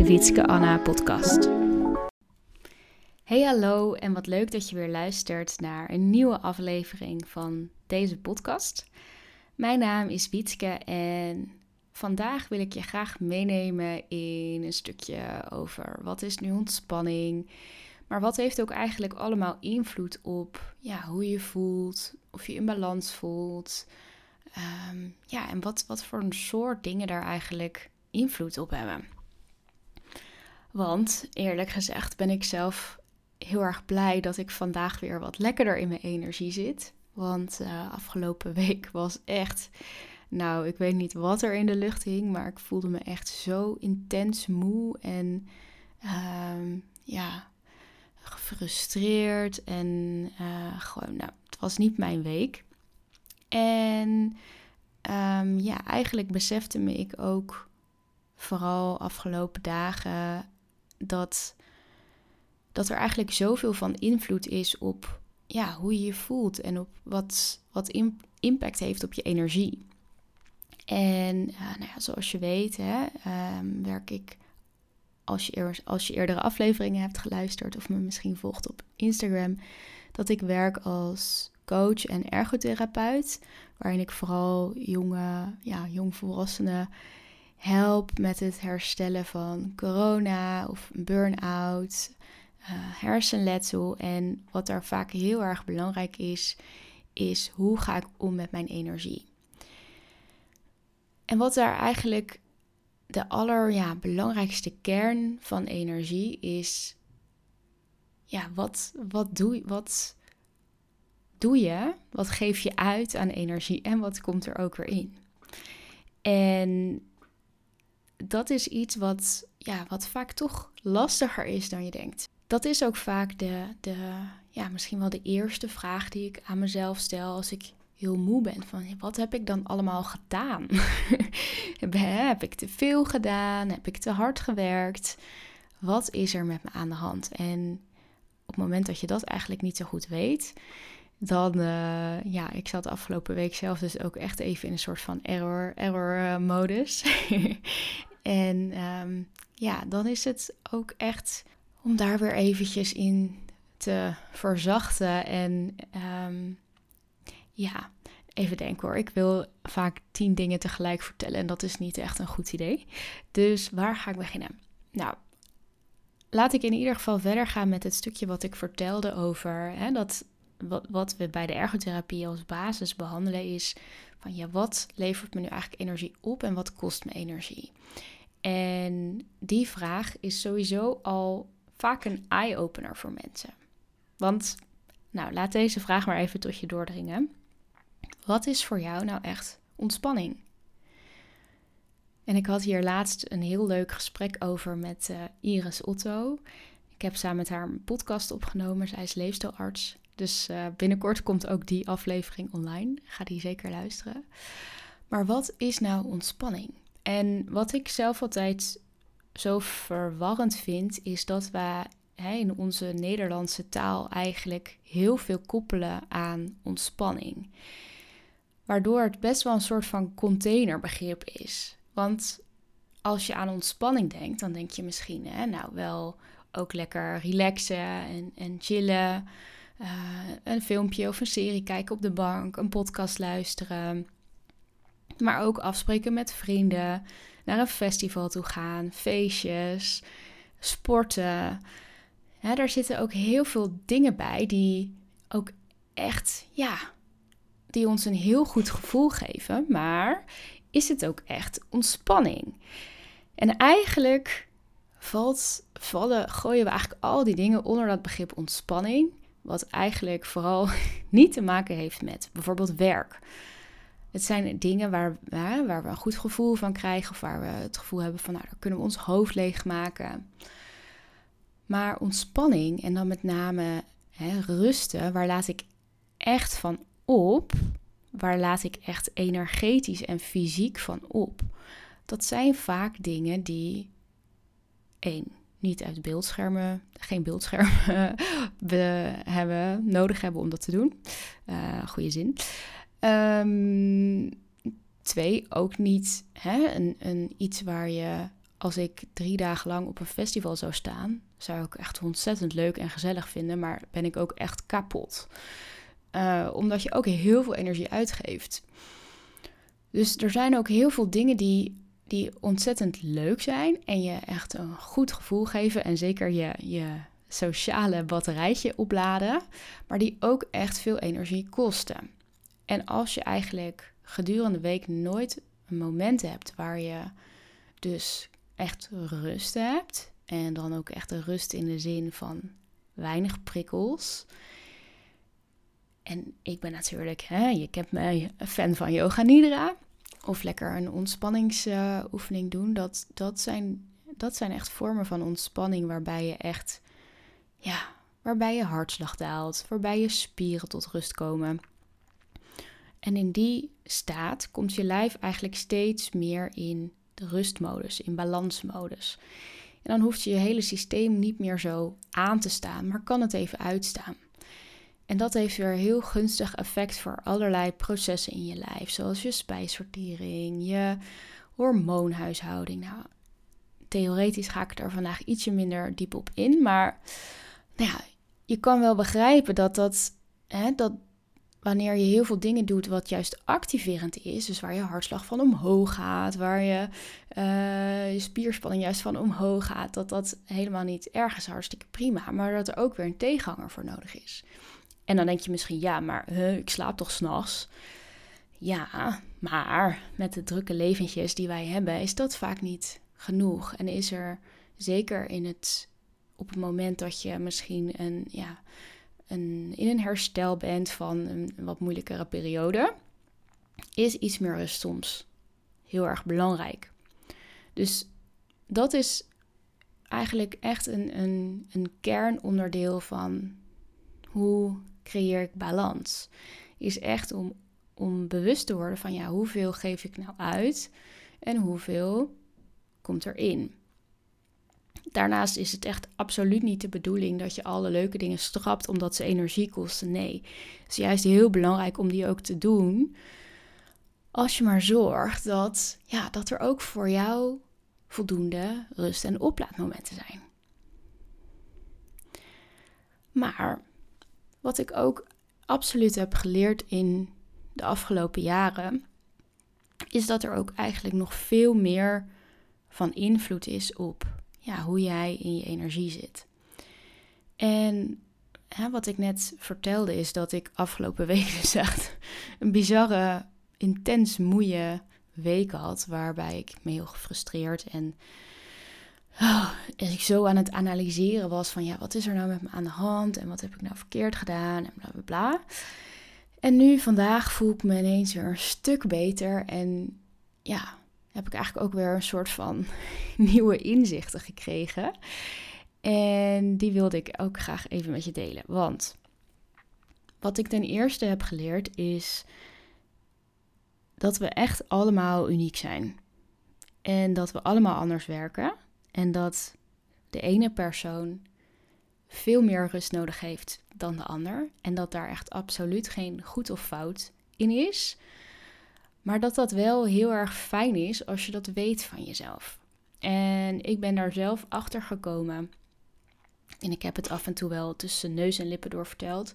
de Wietske Anna podcast. Hey hallo en wat leuk dat je weer luistert naar een nieuwe aflevering van deze podcast. Mijn naam is Wietske en vandaag wil ik je graag meenemen in een stukje over wat is nu ontspanning, maar wat heeft ook eigenlijk allemaal invloed op ja, hoe je voelt, of je in balans voelt. Ehm, ja, en wat, wat voor een soort dingen daar eigenlijk invloed op hebben. Want eerlijk gezegd ben ik zelf heel erg blij dat ik vandaag weer wat lekkerder in mijn energie zit. Want uh, afgelopen week was echt, nou, ik weet niet wat er in de lucht hing, maar ik voelde me echt zo intens moe en uh, ja, gefrustreerd. En uh, gewoon, nou, het was niet mijn week. En um, ja, eigenlijk besefte me ik ook vooral afgelopen dagen dat, dat er eigenlijk zoveel van invloed is op ja, hoe je je voelt en op wat, wat impact heeft op je energie. En nou ja, zoals je weet, hè, um, werk ik, als je, als je eerdere afleveringen hebt geluisterd of me misschien volgt op Instagram, dat ik werk als coach en ergotherapeut, waarin ik vooral jonge, ja, jongvolwassenen help met het herstellen van corona of burn-out, uh, hersenletsel. En wat daar vaak heel erg belangrijk is, is hoe ga ik om met mijn energie. En wat daar eigenlijk de allerbelangrijkste ja, kern van energie is, ja, wat, wat, doe, wat doe je? Wat geef je uit aan energie en wat komt er ook weer in? En dat is iets wat, ja, wat vaak toch lastiger is dan je denkt. Dat is ook vaak de, de, ja, misschien wel de eerste vraag die ik aan mezelf stel als ik heel moe ben. Van wat heb ik dan allemaal gedaan? heb ik te veel gedaan? Heb ik te hard gewerkt? Wat is er met me aan de hand? En op het moment dat je dat eigenlijk niet zo goed weet, dan, uh, ja, ik zat afgelopen week zelf dus ook echt even in een soort van error, error uh, modus. En um, ja, dan is het ook echt om daar weer eventjes in te verzachten. En um, ja, even denken hoor. Ik wil vaak tien dingen tegelijk vertellen en dat is niet echt een goed idee. Dus waar ga ik beginnen? Nou, laat ik in ieder geval verder gaan met het stukje wat ik vertelde over hè, dat wat, wat we bij de ergotherapie als basis behandelen is van ja, wat levert me nu eigenlijk energie op en wat kost me energie? En die vraag is sowieso al vaak een eye-opener voor mensen. Want, nou, laat deze vraag maar even tot je doordringen. Wat is voor jou nou echt ontspanning? En ik had hier laatst een heel leuk gesprek over met uh, Iris Otto. Ik heb samen met haar een podcast opgenomen. Zij is leefstijlarts. Dus uh, binnenkort komt ook die aflevering online. Ga die zeker luisteren. Maar wat is nou ontspanning? En wat ik zelf altijd zo verwarrend vind, is dat we in onze Nederlandse taal eigenlijk heel veel koppelen aan ontspanning. Waardoor het best wel een soort van containerbegrip is. Want als je aan ontspanning denkt, dan denk je misschien, hè, nou wel ook lekker relaxen en, en chillen. Uh, een filmpje of een serie kijken op de bank, een podcast luisteren. Maar ook afspreken met vrienden, naar een festival toe gaan, feestjes, sporten. Ja, daar zitten ook heel veel dingen bij die ook echt, ja, die ons een heel goed gevoel geven. Maar is het ook echt ontspanning? En eigenlijk valt, vallen, gooien we eigenlijk al die dingen onder dat begrip ontspanning. Wat eigenlijk vooral niet te maken heeft met bijvoorbeeld werk. Het zijn dingen waar, waar we een goed gevoel van krijgen of waar we het gevoel hebben van, nou, daar kunnen we ons hoofd leegmaken. Maar ontspanning en dan met name hè, rusten, waar laat ik echt van op? Waar laat ik echt energetisch en fysiek van op? Dat zijn vaak dingen die één niet uit beeldschermen, geen beeldschermen we hebben, nodig hebben om dat te doen. Uh, goede zin. Um, twee, ook niet hè, een, een, iets waar je, als ik drie dagen lang op een festival zou staan, zou ik echt ontzettend leuk en gezellig vinden, maar ben ik ook echt kapot. Uh, omdat je ook heel veel energie uitgeeft. Dus er zijn ook heel veel dingen die die ontzettend leuk zijn en je echt een goed gevoel geven en zeker je, je sociale batterijtje opladen, maar die ook echt veel energie kosten. En als je eigenlijk gedurende de week nooit een moment hebt waar je dus echt rust hebt en dan ook echt de rust in de zin van weinig prikkels. En ik ben natuurlijk, hè, je kent mij, fan van Yoga Nidra of lekker een ontspanningsoefening doen. Dat, dat, zijn, dat zijn echt vormen van ontspanning waarbij je echt, ja, waarbij je hartslag daalt, waarbij je spieren tot rust komen. En in die staat komt je lijf eigenlijk steeds meer in de rustmodus, in balansmodus. En dan hoeft je je hele systeem niet meer zo aan te staan, maar kan het even uitstaan. En dat heeft weer heel gunstig effect voor allerlei processen in je lijf, zoals je spijsvertering, je hormoonhuishouding. Nou, theoretisch ga ik er vandaag ietsje minder diep op in, maar nou ja, je kan wel begrijpen dat dat, hè, dat wanneer je heel veel dingen doet wat juist activerend is, dus waar je hartslag van omhoog gaat, waar je, uh, je spierspanning juist van omhoog gaat, dat dat helemaal niet erg is, hartstikke prima, maar dat er ook weer een tegenhanger voor nodig is. En dan denk je misschien, ja, maar huh, ik slaap toch s'nachts? Ja, maar met de drukke leventjes die wij hebben, is dat vaak niet genoeg. En is er zeker in het, op het moment dat je misschien een, ja, een, in een herstel bent van een, een wat moeilijkere periode, is iets meer rust soms heel erg belangrijk. Dus dat is eigenlijk echt een, een, een kernonderdeel van hoe creëer ik balans. Is echt om, om bewust te worden van ja, hoeveel geef ik nou uit en hoeveel komt erin. Daarnaast is het echt absoluut niet de bedoeling dat je alle leuke dingen strapt omdat ze energie kosten. Nee, het is juist heel belangrijk om die ook te doen. Als je maar zorgt dat, ja, dat er ook voor jou voldoende rust- en oplaadmomenten zijn. Maar wat ik ook absoluut heb geleerd in de afgelopen jaren, is dat er ook eigenlijk nog veel meer van invloed is op ja, hoe jij in je energie zit. En hè, wat ik net vertelde is dat ik afgelopen week dus echt een bizarre, intens moeie week had, waarbij ik me heel gefrustreerd en oh, ik zo aan het analyseren was van ja, wat is er nou met me aan de hand en wat heb ik nou verkeerd gedaan en bla bla bla. En nu vandaag voel ik me ineens weer een stuk beter en ja, heb ik eigenlijk ook weer een soort van nieuwe inzichten gekregen. En die wilde ik ook graag even met je delen. Want wat ik ten eerste heb geleerd is dat we echt allemaal uniek zijn. En dat we allemaal anders werken. En dat de ene persoon veel meer rust nodig heeft dan de ander. En dat daar echt absoluut geen goed of fout in is. Maar dat dat wel heel erg fijn is als je dat weet van jezelf. En ik ben daar zelf achter gekomen. En ik heb het af en toe wel tussen neus en lippen door verteld.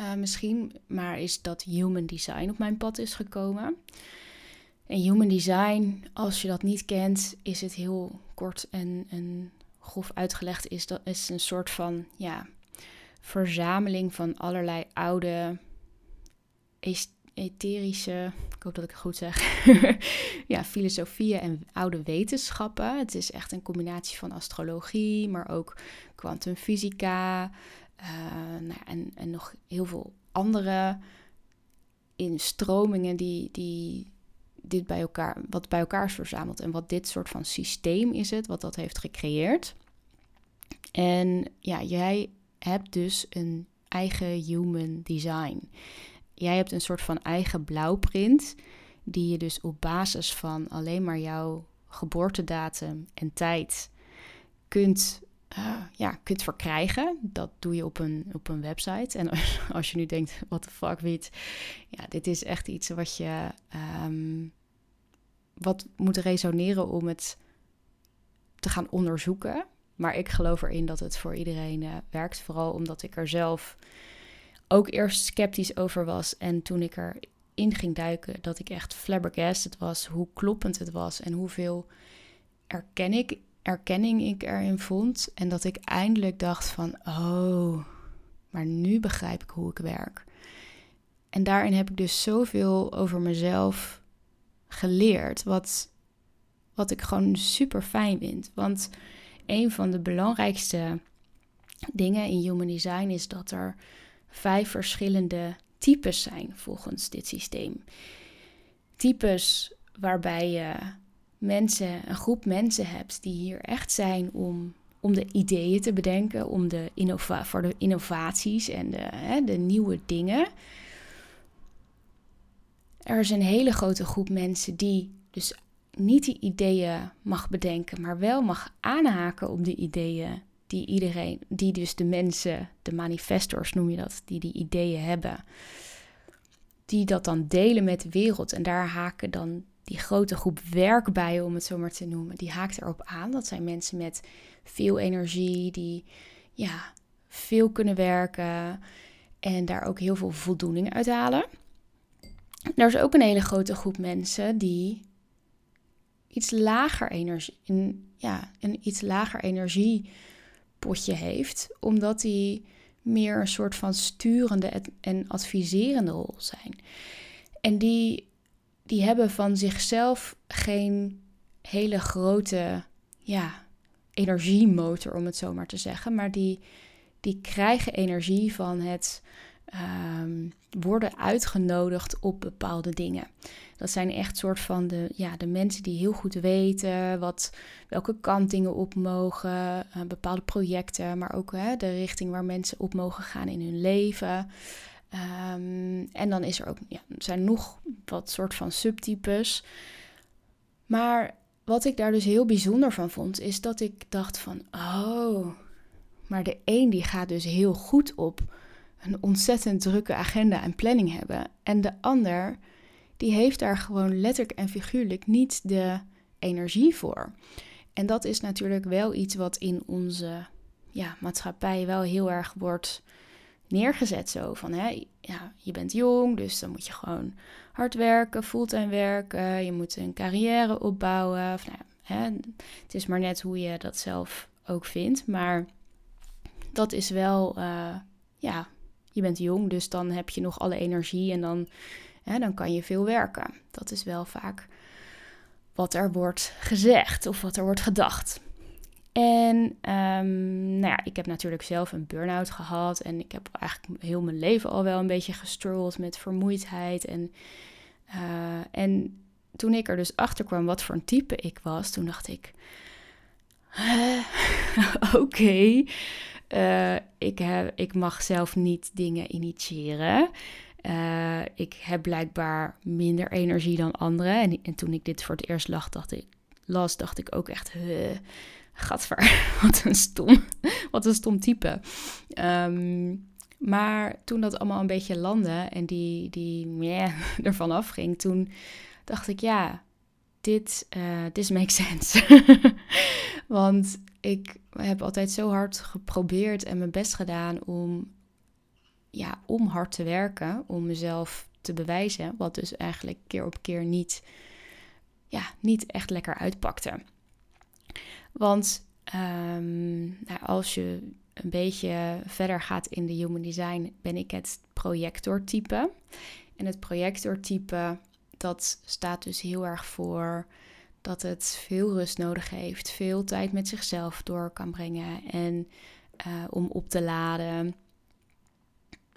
Uh, misschien, maar is dat human design op mijn pad is gekomen. En human design, als je dat niet kent, is het heel kort en, en grof uitgelegd. Is dat is een soort van ja, verzameling van allerlei oude etherische, ik hoop dat ik het goed zeg, ja, filosofieën en oude wetenschappen. Het is echt een combinatie van astrologie, maar ook kwantumfysica uh, nou, en, en nog heel veel andere instromingen die, die dit bij elkaar, wat bij elkaar is verzameld en wat dit soort van systeem is het, wat dat heeft gecreëerd. En ja, jij hebt dus een eigen human design. Jij hebt een soort van eigen blauwprint, die je dus op basis van alleen maar jouw geboortedatum en tijd kunt, uh, ja, kunt verkrijgen. Dat doe je op een, op een website. En als je nu denkt, wat de fuck, weet, ja, dit is echt iets wat je um, wat moet resoneren om het te gaan onderzoeken. Maar ik geloof erin dat het voor iedereen uh, werkt. Vooral omdat ik er zelf ook eerst sceptisch over was. En toen ik erin ging duiken, dat ik echt flabbergasted was. Hoe kloppend het was en hoeveel erkenning, erkenning ik erin vond. En dat ik eindelijk dacht van, oh, maar nu begrijp ik hoe ik werk. En daarin heb ik dus zoveel over mezelf geleerd. Wat, wat ik gewoon super fijn vind. Want een van de belangrijkste dingen in human design is dat er vijf verschillende types zijn volgens dit systeem. Types waarbij je mensen, een groep mensen hebt die hier echt zijn om, om de ideeën te bedenken, om de innova voor de innovaties en de, hè, de nieuwe dingen. Er is een hele grote groep mensen die dus niet die ideeën mag bedenken, maar wel mag aanhaken op de ideeën die iedereen, die dus de mensen, de manifestors noem je dat, die die ideeën hebben, die dat dan delen met de wereld. En daar haken dan die grote groep werk bij, om het zo maar te noemen, die haakt erop aan. Dat zijn mensen met veel energie, die ja, veel kunnen werken en daar ook heel veel voldoening uit halen. Er is ook een hele grote groep mensen die iets lager energie, een, ja, een iets lager energiepotje heeft, omdat die meer een soort van sturende en adviserende rol zijn. En die, die hebben van zichzelf geen hele grote ja, energiemotor, om het zo maar te zeggen, maar die, die krijgen energie van het um, worden uitgenodigd op bepaalde dingen. Dat zijn echt soort van de, ja, de mensen die heel goed weten wat, welke kant dingen op mogen, uh, bepaalde projecten, maar ook hè, de richting waar mensen op mogen gaan in hun leven. Um, en dan is er ook, ja, zijn nog wat soort van subtypes. Maar wat ik daar dus heel bijzonder van vond, is dat ik dacht van, oh, maar de een die gaat dus heel goed op een ontzettend drukke agenda en planning hebben. En de ander, die heeft daar gewoon letterlijk en figuurlijk niet de energie voor. En dat is natuurlijk wel iets wat in onze ja, maatschappij wel heel erg wordt neergezet. Zo van, hè, ja, je bent jong, dus dan moet je gewoon hard werken, fulltime werken. Je moet een carrière opbouwen. Of, nou, hè, het is maar net hoe je dat zelf ook vindt. Maar dat is wel, uh, ja, je bent jong, dus dan heb je nog alle energie en dan, dan kan je veel werken. Dat is wel vaak wat er wordt gezegd of wat er wordt gedacht. En um, nou ja, ik heb natuurlijk zelf een burn-out gehad en ik heb eigenlijk heel mijn leven al wel een beetje gestruggeld met vermoeidheid. En, uh, en toen ik er dus achter kwam wat voor een type ik was, toen dacht ik, oké, uh, ik, heb, ik mag zelf niet dingen initiëren. Uh, ik heb blijkbaar minder energie dan anderen. En, en, toen ik dit voor het eerst lag, dacht ik, las, dacht ik ook echt... Uh, Gadver, wat een stom, wat een stom type. Um, maar toen dat allemaal een beetje landde en die, die meh, ervan afging, toen dacht ik, ja, dit, uh, this makes sense. Want ik heb altijd zo hard geprobeerd en mijn best gedaan om, ja, om hard te werken, om mezelf te bewijzen, wat dus eigenlijk keer op keer niet, ja, niet echt lekker uitpakte. Want um, nou, als je een beetje verder gaat in de human design, ben ik het projectortype. En het projectortype, dat staat dus heel erg voor dat het veel rust nodig heeft, veel tijd met zichzelf door kan brengen en uh, om op te laden.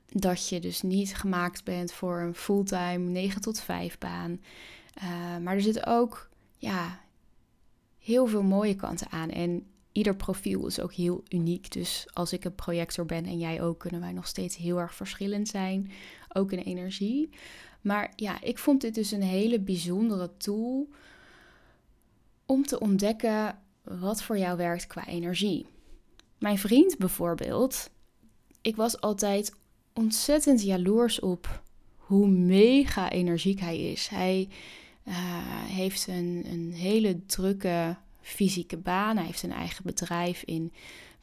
Dat je dus niet gemaakt bent voor een fulltime 9 tot 5 baan. Uh, maar er zit ook ja, heel veel mooie kanten aan. En ieder profiel is ook heel uniek. Dus als ik een projector ben en jij ook, kunnen wij nog steeds heel erg verschillend zijn. Ook in energie. Maar ja, ik vond dit dus een hele bijzondere tool om te ontdekken wat voor jou werkt qua energie. Mijn vriend bijvoorbeeld, ik was altijd ontzettend jaloers op hoe mega energiek hij is. Hij uh, heeft een, een hele drukke fysieke baan. Hij heeft een eigen bedrijf in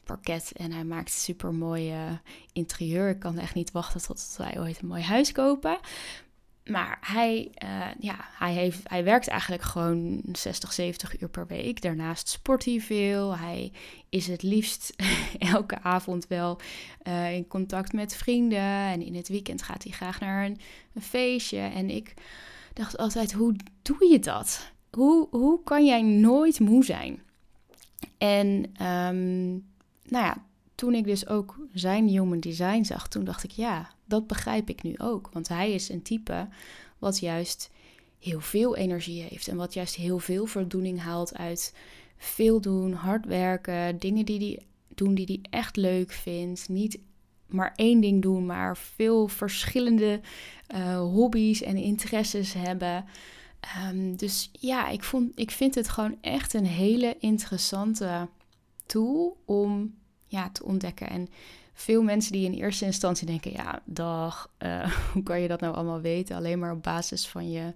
parket en hij maakt super mooie interieur. Ik kan echt niet wachten tot wij ooit een mooi huis kopen. Maar hij, uh, ja, hij, heeft, hij werkt eigenlijk gewoon 60, 70 uur per week. Daarnaast sport hij veel. Hij is het liefst elke avond wel uh, in contact met vrienden. En in het weekend gaat hij graag naar een, een feestje. En ik dacht altijd, hoe doe je dat? Hoe, hoe kan jij nooit moe zijn? En um, nou ja, toen ik dus ook zijn human design zag, toen dacht ik, ja, dat begrijp ik nu ook. Want hij is een type wat juist heel veel energie heeft en wat juist heel veel voldoening haalt uit veel doen, hard werken, dingen die hij doen die hij echt leuk vindt. Niet maar één ding doen, maar veel verschillende uh, hobby's en interesses hebben. Um, dus ja, ik, vond, ik vind het gewoon echt een hele interessante tool om ja, te ontdekken. En veel mensen die in eerste instantie denken: ja, dag, uh, hoe kan je dat nou allemaal weten? Alleen maar op basis van je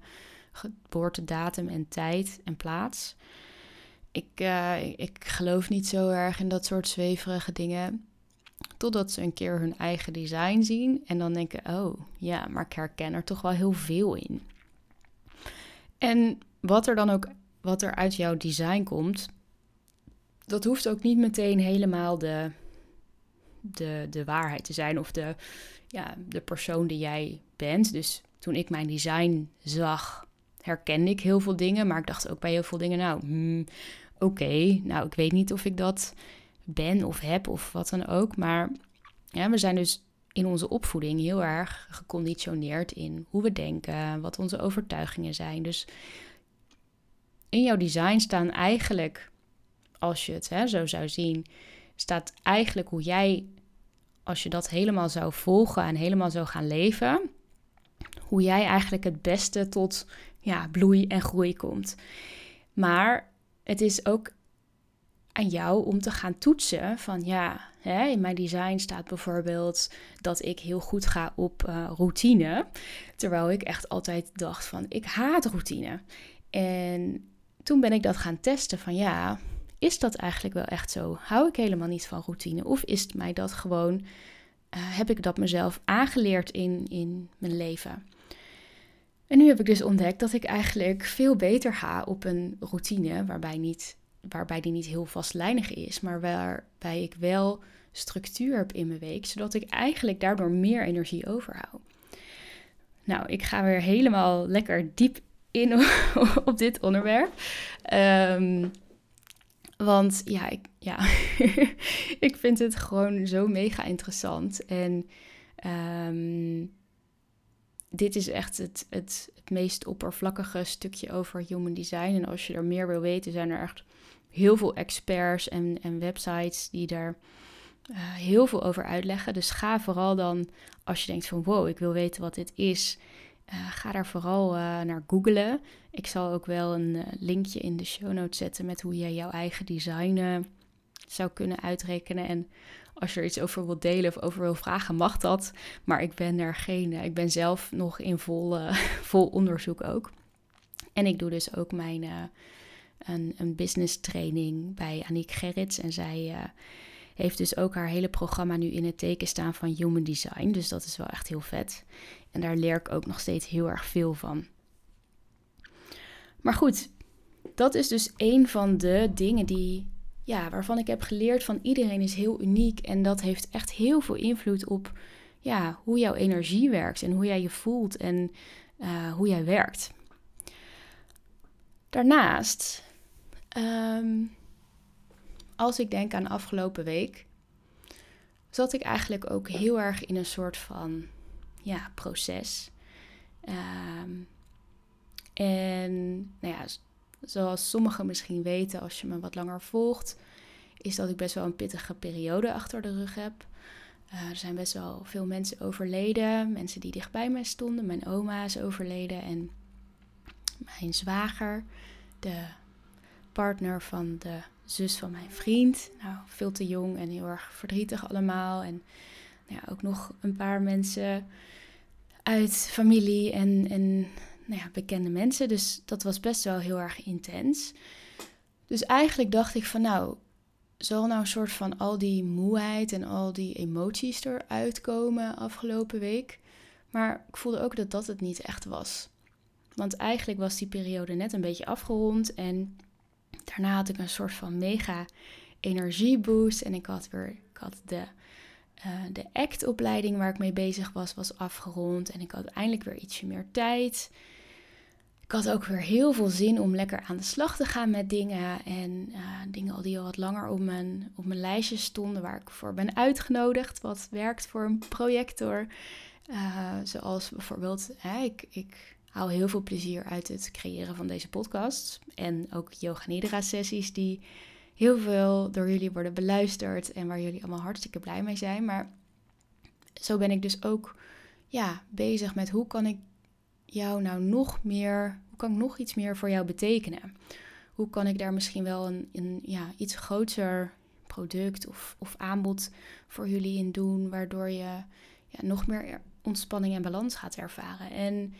geboortedatum en tijd en plaats. Ik, uh, ik geloof niet zo erg in dat soort zweverige dingen. Totdat ze een keer hun eigen design zien en dan denken: oh ja, maar ik herken er toch wel heel veel in. En wat er dan ook, wat er uit jouw design komt, dat hoeft ook niet meteen helemaal de, de, de waarheid te zijn of de, ja, de persoon die jij bent. Dus toen ik mijn design zag, herkende ik heel veel dingen, maar ik dacht ook bij heel veel dingen, nou, hmm, oké, nou, ik weet niet of ik dat ben of heb of wat dan ook. Maar we zijn dus in onze opvoeding heel erg geconditioneerd in hoe we denken, wat onze overtuigingen zijn. Dus in jouw design staan eigenlijk, als je het hè, zo zou zien, staat eigenlijk hoe jij, als je dat helemaal zou volgen en helemaal zou gaan leven, hoe jij eigenlijk het beste tot ja, bloei en groei komt. Maar het is ook aan jou om te gaan toetsen van ja, hè, in mijn design staat bijvoorbeeld dat ik heel goed ga op uh, routine. Terwijl ik echt altijd dacht van ik haat routine. En toen ben ik dat gaan testen van ja, is dat eigenlijk wel echt zo? Hou ik helemaal niet van routine? Of is het mij dat gewoon, uh, heb ik dat mezelf aangeleerd in, in mijn leven? En nu heb ik dus ontdekt dat ik eigenlijk veel beter ga op een routine waarbij niet waarbij die niet heel vastlijnig is, maar waarbij ik wel structuur heb in mijn week, zodat ik eigenlijk daardoor meer energie overhoud. Nou, ik ga weer helemaal lekker diep in op dit onderwerp. Um, want ja, ik, ja ik vind het gewoon zo mega interessant. En um, dit is echt het, het, meest oppervlakkige stukje over human design. En als je er meer wil weten, zijn er echt heel veel experts en, en websites die daar uh, heel veel over uitleggen. Dus ga vooral dan, als je denkt van wow, ik wil weten wat dit is, uh, ga daar vooral uh, naar googlen. Ik zal ook wel een linkje in de show notes zetten met hoe je jouw eigen design zou kunnen uitrekenen. En als je er iets over wilt delen of over wil vragen, mag dat. Maar ik ben er geen, ik ben zelf nog in vol, vol onderzoek ook. En ik doe dus ook mijn een, een business training bij Aniek Gerrits. En zij heeft dus ook haar hele programma nu in het teken staan van human design. Dus dat is wel echt heel vet. En daar leer ik ook nog steeds heel erg veel van. Maar goed, dat is dus een van de dingen die, ja, waarvan ik heb geleerd van iedereen is heel uniek. En dat heeft echt heel veel invloed op ja, hoe jouw energie werkt en hoe jij je voelt en uh, hoe jij werkt. Daarnaast Um, als ik denk aan afgelopen week, zat ik eigenlijk ook heel erg in een soort van ja, proces. Um, en nou ja, zoals sommigen misschien weten als je me wat langer volgt, is dat ik best wel een pittige periode achter de rug heb. Uh, er zijn best wel veel mensen overleden. Mensen die dichtbij mij stonden. Mijn oma is overleden en mijn zwager, de partner van de zus van mijn vriend. Nou, veel te jong en heel erg verdrietig allemaal. En nou ja, ook nog een paar mensen uit familie en, en nou ja, bekende mensen. Dus dat was best wel heel erg intens. Dus eigenlijk dacht ik van nou, zal nou een soort van al die moeheid en al die emoties eruit komen afgelopen week. Maar ik voelde ook dat dat het niet echt was. Want eigenlijk was die periode net een beetje afgerond en daarna had ik een soort van mega energieboost en ik had weer ik had de, uh, de ACT-opleiding waar ik mee bezig was, was afgerond en ik had eindelijk weer ietsje meer tijd. Ik had ook weer heel veel zin om lekker aan de slag te gaan met dingen. En uh, dingen die al wat langer op mijn, op mijn lijstje stonden, waar ik voor ben uitgenodigd. Wat werkt voor een projector. Uh, zoals bijvoorbeeld, hè, ik, ik haal heel veel plezier uit het creëren van deze podcast. En ook Yoga Nidra sessies die heel veel door jullie worden beluisterd. En waar jullie allemaal hartstikke blij mee zijn. Maar zo ben ik dus ook ja, bezig met hoe kan ik jou nou nog meer, hoe kan ik nog iets meer voor jou betekenen? Hoe kan ik daar misschien wel een, een ja, iets groter product of, of aanbod voor jullie in doen, waardoor je ja, nog meer ontspanning en balans gaat ervaren? En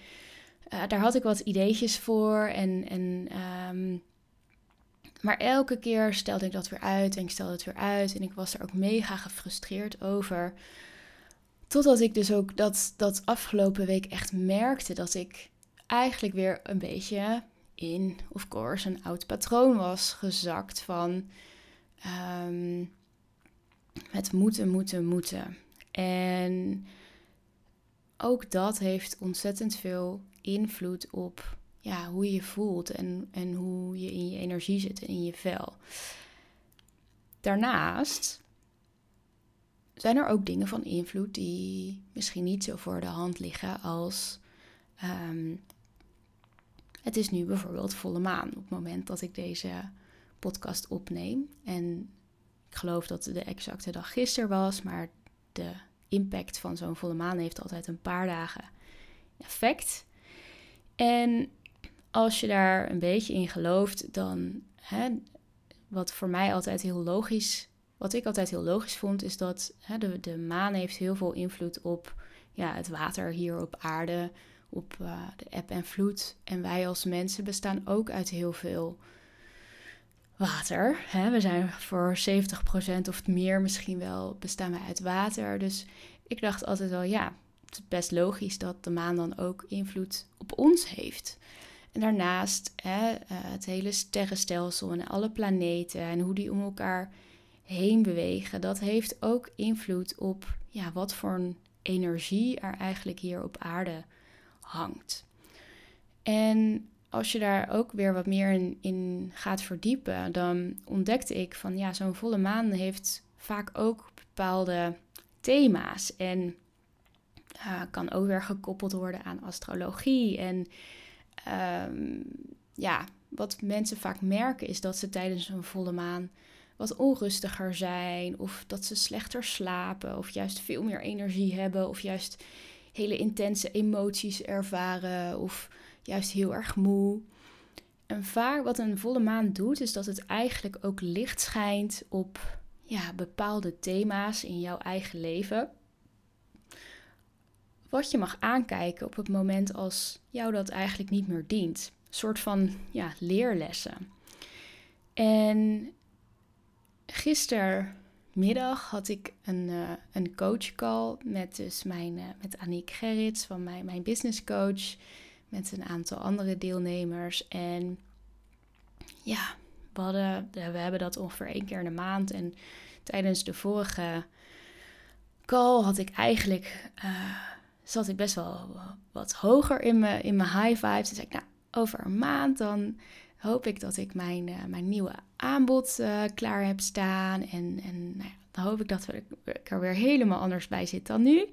uh, daar had ik wat ideetjes voor en, en um, maar elke keer stelde ik dat weer uit en ik stelde het weer uit. En ik was er ook mega gefrustreerd over. Totdat ik dus ook dat, dat afgelopen week echt merkte dat ik eigenlijk weer een beetje in, of course, een oud patroon was gezakt van um, het moeten, moeten, moeten. En ook dat heeft ontzettend veel invloed op ja, hoe je voelt en, en hoe je in je energie zit en in je vel. Daarnaast zijn er ook dingen van invloed die misschien niet zo voor de hand liggen als um, het is nu bijvoorbeeld volle maan op het moment dat ik deze podcast opneem. En ik geloof dat de exacte dag gisteren was, maar de impact van zo'n volle maan heeft altijd een paar dagen effect. En als je daar een beetje in gelooft, dan hè, wat voor mij altijd heel logisch wat ik altijd heel logisch vond, is dat hè, de, de maan heeft heel veel invloed op ja, het water hier op aarde, op uh, de eb en vloed. En wij als mensen bestaan ook uit heel veel water. Hè? We zijn voor 70% of meer misschien wel bestaan wij uit water. Dus ik dacht altijd wel, ja, het is best logisch dat de maan dan ook invloed op ons heeft. En daarnaast hè, uh, het hele sterrenstelsel en alle planeten en hoe die om elkaar heen bewegen, dat heeft ook invloed op ja, wat voor een energie er eigenlijk hier op aarde hangt. En als je daar ook weer wat meer in, in gaat verdiepen, dan ontdekte ik van ja, zo'n volle maan heeft vaak ook bepaalde thema's. En kan ook weer gekoppeld worden aan astrologie. En um, ja, wat mensen vaak merken is dat ze tijdens een volle maan wat onrustiger zijn, of dat ze slechter slapen, of juist veel meer energie hebben, of juist hele intense emoties ervaren, of juist heel erg moe. En vaak wat een volle maan doet, is dat het eigenlijk ook licht schijnt op ja, bepaalde thema's in jouw eigen leven. Wat je mag aankijken op het moment als jou dat eigenlijk niet meer dient. Een soort van ja, leerlessen. En gistermiddag had ik een, uh, een coachcall met dus mijn, uh, met Aniek Gerrits van mijn, mijn business coach. Met een aantal andere deelnemers. En ja, we, hadden, we hebben dat ongeveer één keer in de maand. En tijdens de vorige call had ik eigenlijk... zat ik best wel wat hoger in mijn, in mijn high vibes. Dus zei ik, nou, over een maand dan hoop ik dat ik mijn, uh, mijn nieuwe aanbod uh, klaar heb staan. En, en nou ja, dan hoop ik dat ik er weer helemaal anders bij zit dan nu.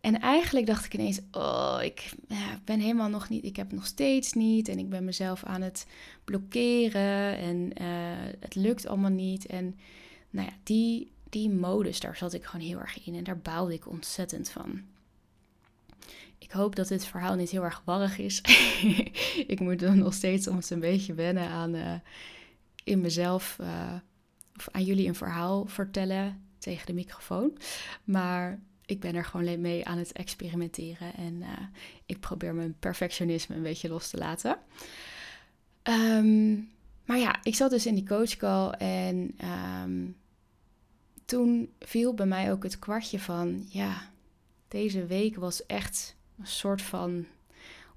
En eigenlijk dacht ik ineens, oh, ik ben helemaal nog niet, ik heb het nog steeds niet. En ik ben mezelf aan het blokkeren en het lukt allemaal niet. En nou ja, die, die modus, daar zat ik gewoon heel erg in en daar baalde ik ontzettend van. Ik hoop dat dit verhaal niet heel erg warrig is. ik moet dan nog steeds soms een beetje wennen aan uh, in mezelf uh, of aan jullie een verhaal vertellen tegen de microfoon. Maar ik ben er gewoon mee aan het experimenteren en uh, ik probeer mijn perfectionisme een beetje los te laten. Um, maar ja, ik zat dus in die coachcall en um, toen viel bij mij ook het kwartje van, ja, deze week was echt een soort van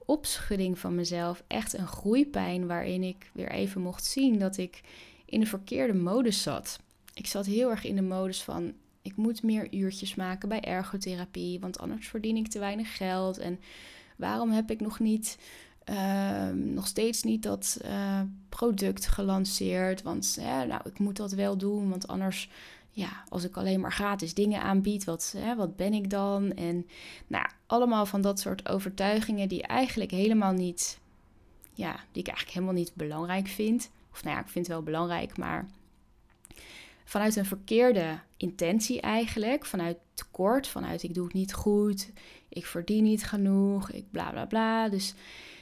opschudding van mezelf. Echt een groeipijn waarin ik weer even mocht zien dat ik in de verkeerde modus zat. Ik zat heel erg in de modus van ik moet meer uurtjes maken bij ergotherapie, want anders verdien ik te weinig geld. En waarom heb ik nog niet, uh, nog steeds niet dat uh, product gelanceerd? Want nou, ik moet dat wel doen, want anders ja, als ik alleen maar gratis dingen aanbied, wat, hè, wat ben ik dan? En nou, allemaal van dat soort overtuigingen die eigenlijk helemaal niet, ja, die ik eigenlijk helemaal niet belangrijk vind. Of nou ja, ik vind het wel belangrijk, maar vanuit een verkeerde intentie eigenlijk, vanuit tekort, vanuit ik doe het niet goed, ik verdien niet genoeg, ik bla bla bla. Dus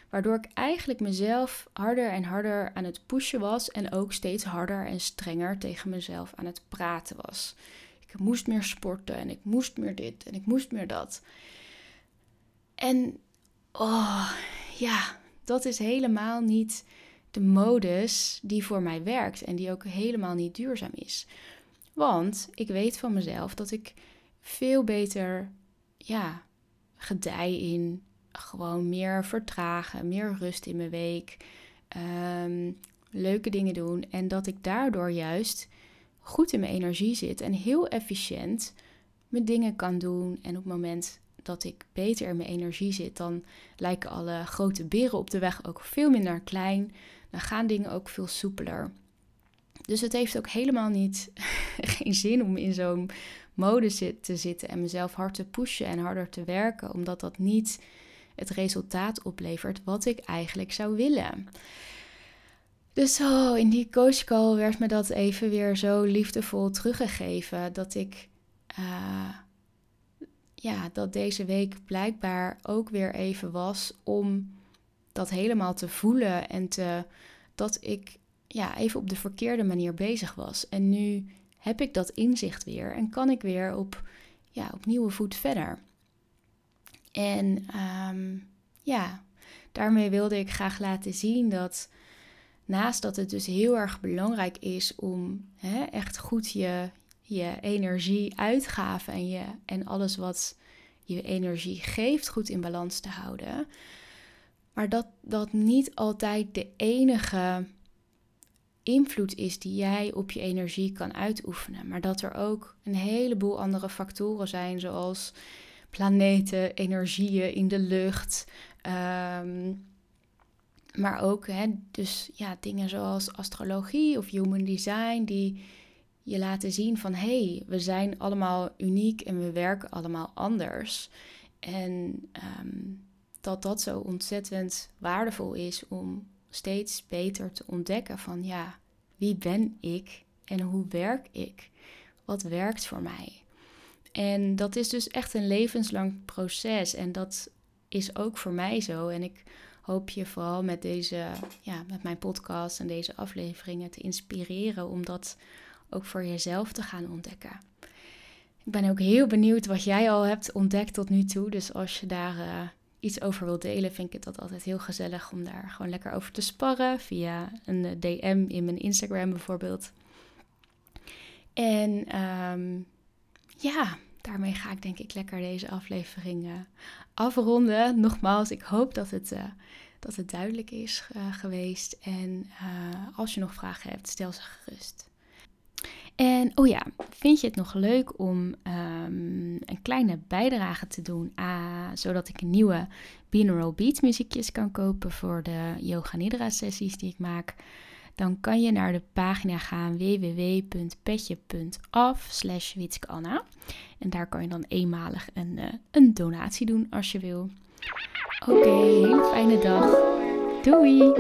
Waardoor ik eigenlijk mezelf harder en harder aan het pushen was en ook steeds harder en strenger tegen mezelf aan het praten was. Ik moest meer sporten en ik moest meer dit en ik moest meer dat. En oh ja, dat is helemaal niet de modus die voor mij werkt en die ook helemaal niet duurzaam is. Want ik weet van mezelf dat ik veel beter ja, gedij in gewoon meer vertragen, meer rust in mijn week, ehm, leuke dingen doen. En dat ik daardoor juist goed in mijn energie zit en heel efficiënt mijn dingen kan doen. En op het moment dat ik beter in mijn energie zit, dan lijken alle grote beren op de weg ook veel minder klein. Dan gaan dingen ook veel soepeler. Dus het heeft ook helemaal niet geen zin om in zo'n mode te zitten en mezelf hard te pushen en harder te werken, omdat dat niet het resultaat oplevert wat ik eigenlijk zou willen. Dus zo, in die coachcall werd me dat even weer zo liefdevol teruggegeven. Dat ik, uh, ja, dat deze week blijkbaar ook weer even was om dat helemaal te voelen. En te, dat ik, ja, even op de verkeerde manier bezig was. En nu heb ik dat inzicht weer en kan ik weer op, ja, op nieuwe voet verder. En um, ja, daarmee wilde ik graag laten zien dat naast dat het dus heel erg belangrijk is om hè, echt goed je, je energie uitgaven en, je, en alles wat je energie geeft goed in balans te houden. Maar dat dat niet altijd de enige invloed is die jij op je energie kan uitoefenen. Maar dat er ook een heleboel andere factoren zijn, zoals planeten, energieën in de lucht. Ehm, maar ook hè, dus, ja, dingen zoals astrologie of human design, die je laten zien van hé, hey, we zijn allemaal uniek en we werken allemaal anders. En ehm, dat dat zo ontzettend waardevol is om steeds beter te ontdekken van ja, wie ben ik en hoe werk ik? Wat werkt voor mij? En dat is dus echt een levenslang proces. En dat is ook voor mij zo. En ik hoop je vooral met deze, ja, met mijn podcast en deze afleveringen te inspireren om dat ook voor jezelf te gaan ontdekken. Ik ben ook heel benieuwd wat jij al hebt ontdekt tot nu toe. Dus als je daar uh, iets over wilt delen, vind ik het altijd heel gezellig om daar gewoon lekker over te sparren. Via een eh, DM in mijn Instagram bijvoorbeeld. En um, ja, daarmee ga ik denk ik lekker deze aflevering uh, afronden. Nogmaals, ik hoop dat het, uh, dat het duidelijk is uh, geweest. En als je nog vragen hebt, stel ze gerust. En oh ja, vind je het nog leuk om um, een kleine bijdrage te doen, zodat ik nieuwe binaural beat muziekjes kan kopen voor de yoga nidra sessies die ik maak? Dan kan je naar de pagina gaan www.petje.af slash. En daar kan je dan eenmalig een, uh, een donatie doen als je wil. Oké, hele fijne dag. Doei!